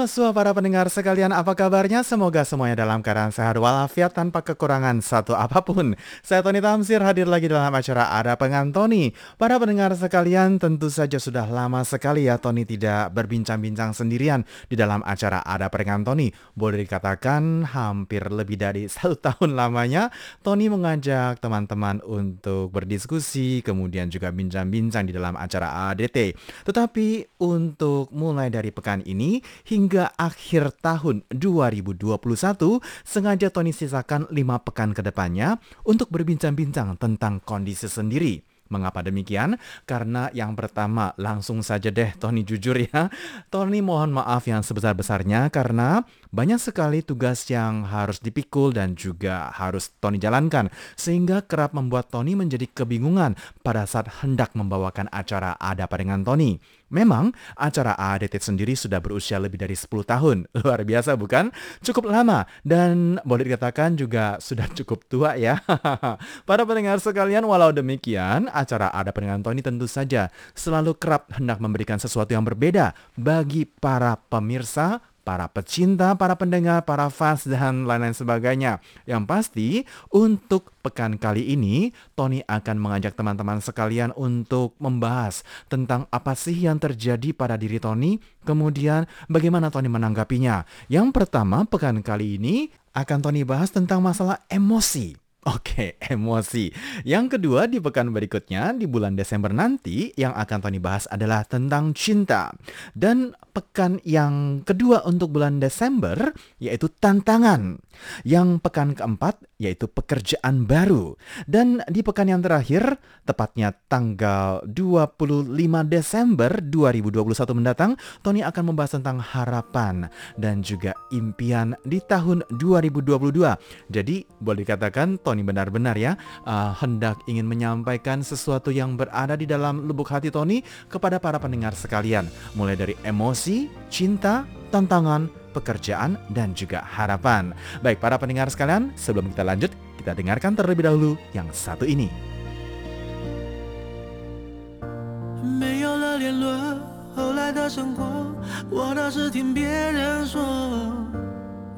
Selamat para pendengar sekalian, apa kabarnya? Semoga semuanya dalam keadaan sehat walafiat tanpa kekurangan satu apa pun. Saya Tony Tamsir hadir lagi dalam acara Ada Pengan Tony. Para pendengar sekalian, tentu saja sudah lama sekali ya Tony tidak berbincang-bincang sendirian di dalam acara Ada Pengan Tony. Boleh dikatakan hampir lebih dari satu tahun lamanya, Tony mengajak teman-teman untuk berdiskusi, kemudian juga bincang-bincang di dalam acara ADT. Tetapi untuk mulai dari pekan ini, hingga akhir tahun 2021, sengaja Tony sisakan lima pekan ke depannya untuk berbincang-bincang tentang kondisi sendiri. Mengapa demikian? Karena yang pertama, langsung saja deh Tony jujur ya. Tony mohon maaf yang sebesar-besarnya karena banyak sekali tugas yang harus dipikul dan juga harus Tony jalankan. Sehingga kerap membuat Tony menjadi kebingungan pada saat hendak membawakan acara Ada Dengan Tony. Memang acara ADT sendiri sudah berusia lebih dari 10 tahun. Luar biasa bukan? Cukup lama dan boleh dikatakan juga sudah cukup tua ya. Para pendengar sekalian, walau demikian, acara Ada Pendengar Tony tentu saja selalu kerap hendak memberikan sesuatu yang berbeda bagi para pemirsa para pecinta, para pendengar, para fans, dan lain-lain sebagainya. Yang pasti, untuk pekan kali ini, Tony akan mengajak teman-teman sekalian untuk membahas tentang apa sih yang terjadi pada diri Tony, kemudian bagaimana Tony menanggapinya. Yang pertama, pekan kali ini akan Tony bahas tentang masalah emosi. Oke, emosi. Yang kedua di pekan berikutnya di bulan Desember nanti yang akan Tony bahas adalah tentang cinta. Dan pekan yang kedua untuk bulan Desember yaitu tantangan. Yang pekan keempat yaitu pekerjaan baru. Dan di pekan yang terakhir tepatnya tanggal 25 Desember 2021 mendatang Tony akan membahas tentang harapan dan juga impian di tahun 2022. Jadi boleh dikatakan Tony benar-benar ya uh, hendak ingin menyampaikan sesuatu yang berada di dalam lubuk hati Tony kepada para pendengar sekalian, mulai dari emosi, cinta, tantangan, pekerjaan, dan juga harapan. Baik para pendengar sekalian, sebelum kita lanjut, kita dengarkan terlebih dahulu yang satu ini. 没有了联络，后来的生活，我倒是听别人说。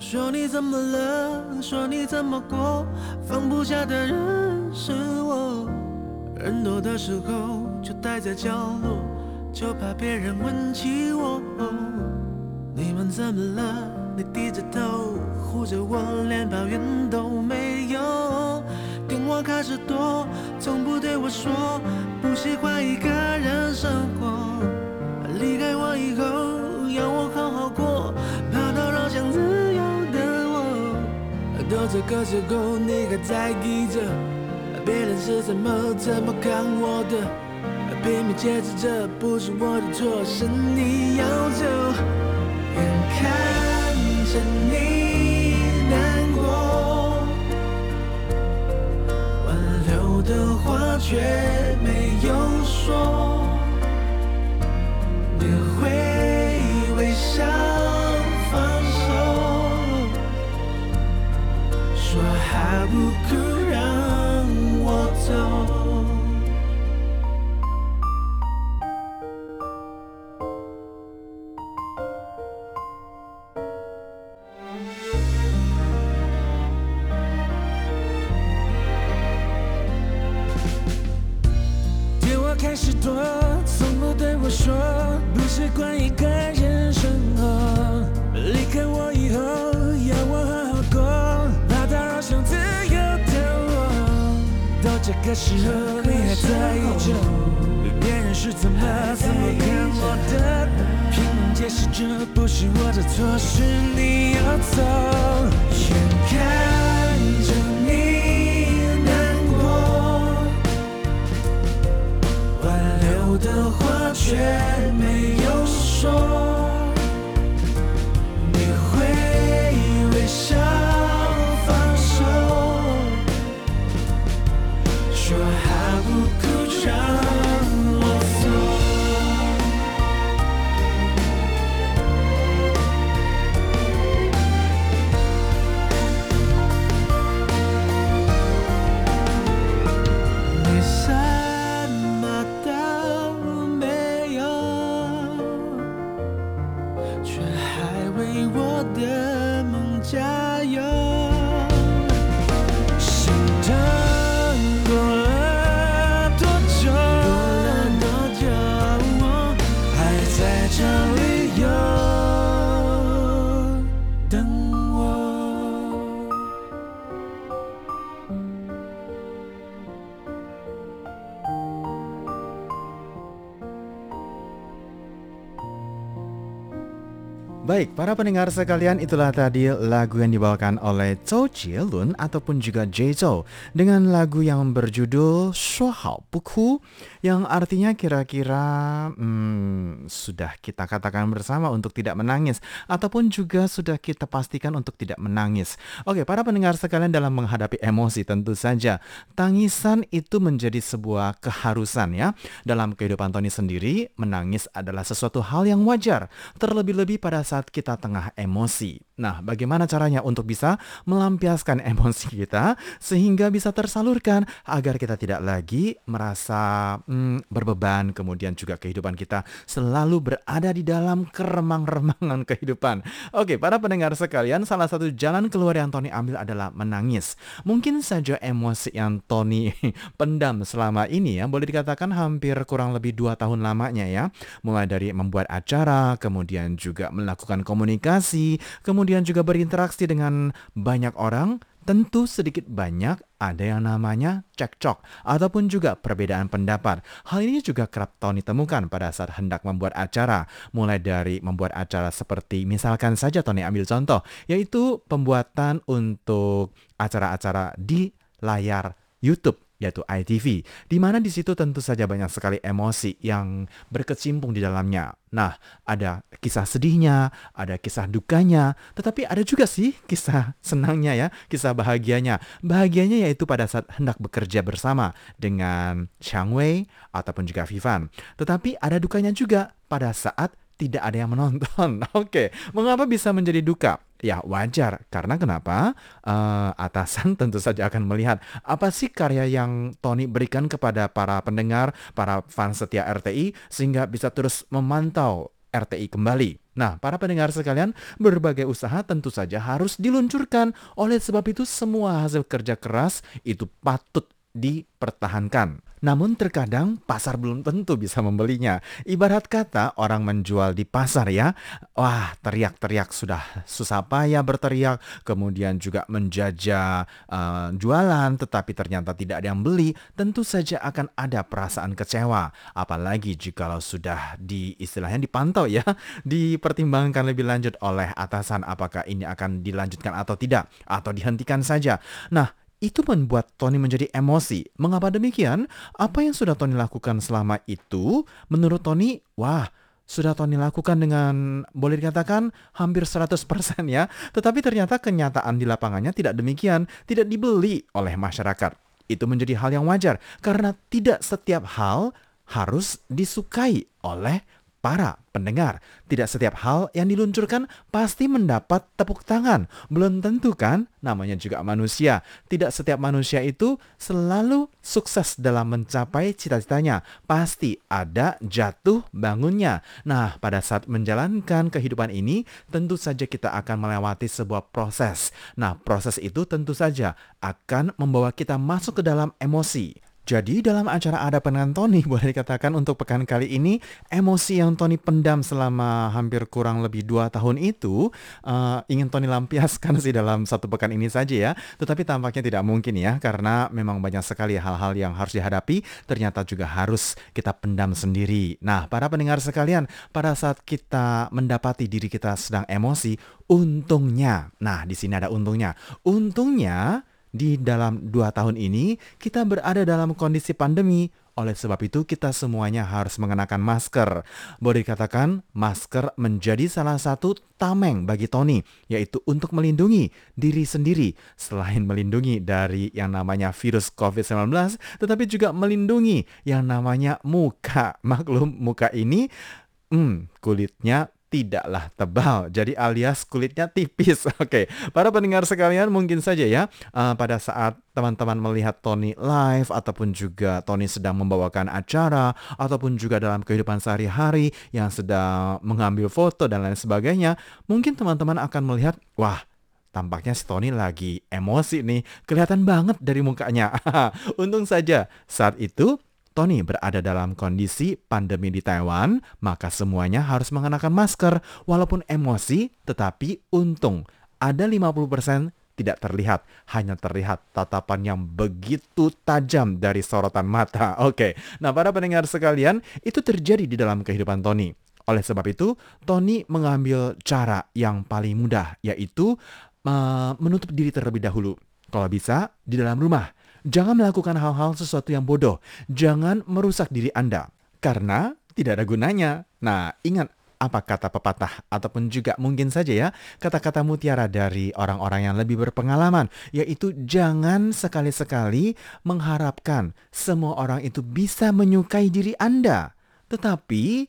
说你怎么了？说你怎么过？放不下的人是我。人多的时候就待在角落，就怕别人问起我。你们怎么了？你低着头护着我，连抱怨都没有。电话开始多，从不对我说不喜欢一个人生活。这个时候，你还在意着别人是怎么怎么看我的？拼命解释着不是我的错，是你要走。眼看着你难过，挽留的话却没有开始躲，从不对我说，不习惯一个人生活。离开我以后，要我好好过。怕打扰想自由的我。到这个时候你还在意着别人是怎么怎么看我的？拼命解释着不是我的错，是你要走。眼看等。Baik, para pendengar sekalian, itulah tadi lagu yang dibawakan oleh Zhou Jielun ataupun juga Jay Zhou dengan lagu yang berjudul Shuahao Buku yang artinya kira-kira hmm, sudah kita katakan bersama untuk tidak menangis ataupun juga sudah kita pastikan untuk tidak menangis. Oke, para pendengar sekalian dalam menghadapi emosi tentu saja tangisan itu menjadi sebuah keharusan ya. Dalam kehidupan Tony sendiri, menangis adalah sesuatu hal yang wajar, terlebih-lebih pada saat kita tengah emosi. Nah, bagaimana caranya untuk bisa melampiaskan emosi kita sehingga bisa tersalurkan agar kita tidak lagi merasa hmm, berbeban, kemudian juga kehidupan kita selalu berada di dalam keremang-remangan kehidupan. Oke, para pendengar sekalian, salah satu jalan keluar yang Tony ambil adalah menangis. Mungkin saja emosi yang Tony pendam selama ini ya, boleh dikatakan hampir kurang lebih dua tahun lamanya ya, mulai dari membuat acara, kemudian juga melakukan komunikasi, kemudian juga berinteraksi dengan banyak orang, tentu sedikit banyak ada yang namanya cekcok ataupun juga perbedaan pendapat. Hal ini juga kerap Tony temukan pada saat hendak membuat acara, mulai dari membuat acara seperti misalkan saja Tony ambil contoh, yaitu pembuatan untuk acara-acara di layar YouTube yaitu ITV, di mana di situ tentu saja banyak sekali emosi yang berkecimpung di dalamnya. Nah, ada kisah sedihnya, ada kisah dukanya, tetapi ada juga sih kisah senangnya ya, kisah bahagianya. Bahagianya yaitu pada saat hendak bekerja bersama dengan Xiang Wei ataupun juga Vivan. Tetapi ada dukanya juga pada saat tidak ada yang menonton. Oke, mengapa bisa menjadi duka? Ya wajar, karena kenapa? Uh, atasan tentu saja akan melihat apa sih karya yang Tony berikan kepada para pendengar, para fans setia RTI, sehingga bisa terus memantau RTI kembali. Nah, para pendengar sekalian, berbagai usaha tentu saja harus diluncurkan. Oleh sebab itu, semua hasil kerja keras itu patut dipertahankan. Namun terkadang pasar belum tentu bisa membelinya. Ibarat kata orang menjual di pasar ya. Wah, teriak-teriak sudah susah payah berteriak, kemudian juga menjajah uh, jualan tetapi ternyata tidak ada yang beli, tentu saja akan ada perasaan kecewa. Apalagi jika sudah di istilahnya dipantau ya, dipertimbangkan lebih lanjut oleh atasan apakah ini akan dilanjutkan atau tidak atau dihentikan saja. Nah, itu membuat Tony menjadi emosi. Mengapa demikian? Apa yang sudah Tony lakukan selama itu, menurut Tony, wah, sudah Tony lakukan dengan boleh dikatakan hampir 100% ya. Tetapi ternyata kenyataan di lapangannya tidak demikian, tidak dibeli oleh masyarakat. Itu menjadi hal yang wajar karena tidak setiap hal harus disukai oleh para pendengar. Tidak setiap hal yang diluncurkan pasti mendapat tepuk tangan. Belum tentu kan? Namanya juga manusia. Tidak setiap manusia itu selalu sukses dalam mencapai cita-citanya. Pasti ada jatuh bangunnya. Nah, pada saat menjalankan kehidupan ini, tentu saja kita akan melewati sebuah proses. Nah, proses itu tentu saja akan membawa kita masuk ke dalam emosi. Jadi dalam acara ada dengan Tony boleh dikatakan untuk pekan kali ini emosi yang Tony pendam selama hampir kurang lebih dua tahun itu uh, ingin Tony lampiaskan sih dalam satu pekan ini saja ya. Tetapi tampaknya tidak mungkin ya karena memang banyak sekali hal-hal yang harus dihadapi ternyata juga harus kita pendam sendiri. Nah para pendengar sekalian pada saat kita mendapati diri kita sedang emosi untungnya, nah di sini ada untungnya, untungnya di dalam dua tahun ini kita berada dalam kondisi pandemi. Oleh sebab itu kita semuanya harus mengenakan masker. Boleh dikatakan masker menjadi salah satu tameng bagi Tony, yaitu untuk melindungi diri sendiri. Selain melindungi dari yang namanya virus COVID-19, tetapi juga melindungi yang namanya muka. Maklum muka ini, hmm, kulitnya tidaklah tebal. Jadi alias kulitnya tipis. Oke, para pendengar sekalian mungkin saja ya uh, pada saat teman-teman melihat Tony live ataupun juga Tony sedang membawakan acara ataupun juga dalam kehidupan sehari-hari yang sedang mengambil foto dan lain sebagainya, mungkin teman-teman akan melihat, wah Tampaknya si Tony lagi emosi nih, kelihatan banget dari mukanya. Untung saja saat itu Tony berada dalam kondisi pandemi di Taiwan, maka semuanya harus mengenakan masker walaupun emosi, tetapi untung ada 50% tidak terlihat, hanya terlihat tatapan yang begitu tajam dari sorotan mata. Oke, nah para pendengar sekalian, itu terjadi di dalam kehidupan Tony. Oleh sebab itu, Tony mengambil cara yang paling mudah, yaitu uh, menutup diri terlebih dahulu. Kalau bisa, di dalam rumah. Jangan melakukan hal-hal sesuatu yang bodoh. Jangan merusak diri Anda. Karena tidak ada gunanya. Nah, ingat apa kata pepatah ataupun juga mungkin saja ya kata-kata mutiara dari orang-orang yang lebih berpengalaman yaitu jangan sekali-sekali mengharapkan semua orang itu bisa menyukai diri Anda tetapi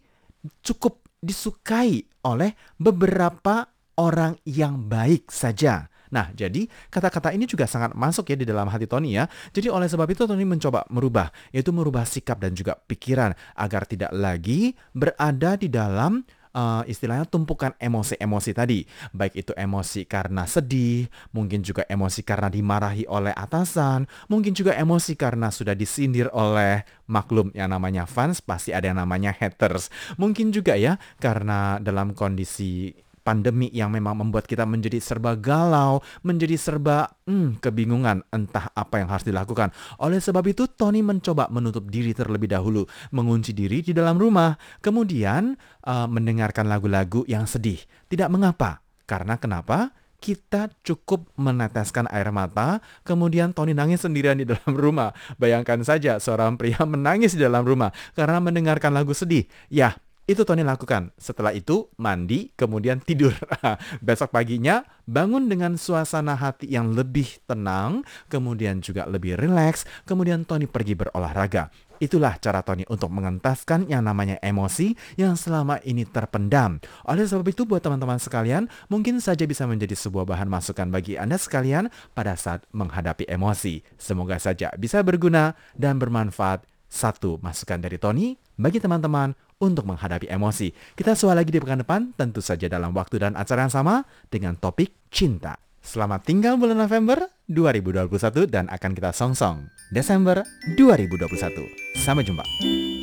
cukup disukai oleh beberapa orang yang baik saja. Nah, jadi kata-kata ini juga sangat masuk ya di dalam hati Tony ya. Jadi oleh sebab itu Tony mencoba merubah, yaitu merubah sikap dan juga pikiran agar tidak lagi berada di dalam uh, istilahnya tumpukan emosi-emosi tadi. Baik itu emosi karena sedih, mungkin juga emosi karena dimarahi oleh atasan, mungkin juga emosi karena sudah disindir oleh maklum yang namanya fans, pasti ada yang namanya haters. Mungkin juga ya karena dalam kondisi pandemi yang memang membuat kita menjadi serba galau, menjadi serba hmm, kebingungan entah apa yang harus dilakukan. Oleh sebab itu, Tony mencoba menutup diri terlebih dahulu, mengunci diri di dalam rumah, kemudian uh, mendengarkan lagu-lagu yang sedih. Tidak mengapa, karena kenapa? kita cukup meneteskan air mata, kemudian Tony nangis sendirian di dalam rumah. Bayangkan saja seorang pria menangis di dalam rumah karena mendengarkan lagu sedih. Ya, itu Tony lakukan. Setelah itu mandi, kemudian tidur. Besok paginya bangun dengan suasana hati yang lebih tenang, kemudian juga lebih rileks, kemudian Tony pergi berolahraga. Itulah cara Tony untuk mengentaskan yang namanya emosi yang selama ini terpendam. Oleh sebab itu buat teman-teman sekalian, mungkin saja bisa menjadi sebuah bahan masukan bagi Anda sekalian pada saat menghadapi emosi. Semoga saja bisa berguna dan bermanfaat satu masukan dari Tony bagi teman-teman untuk menghadapi emosi. Kita soal lagi di pekan depan, tentu saja dalam waktu dan acara yang sama dengan topik cinta. Selamat tinggal bulan November 2021 dan akan kita song-song Desember 2021. Sampai jumpa.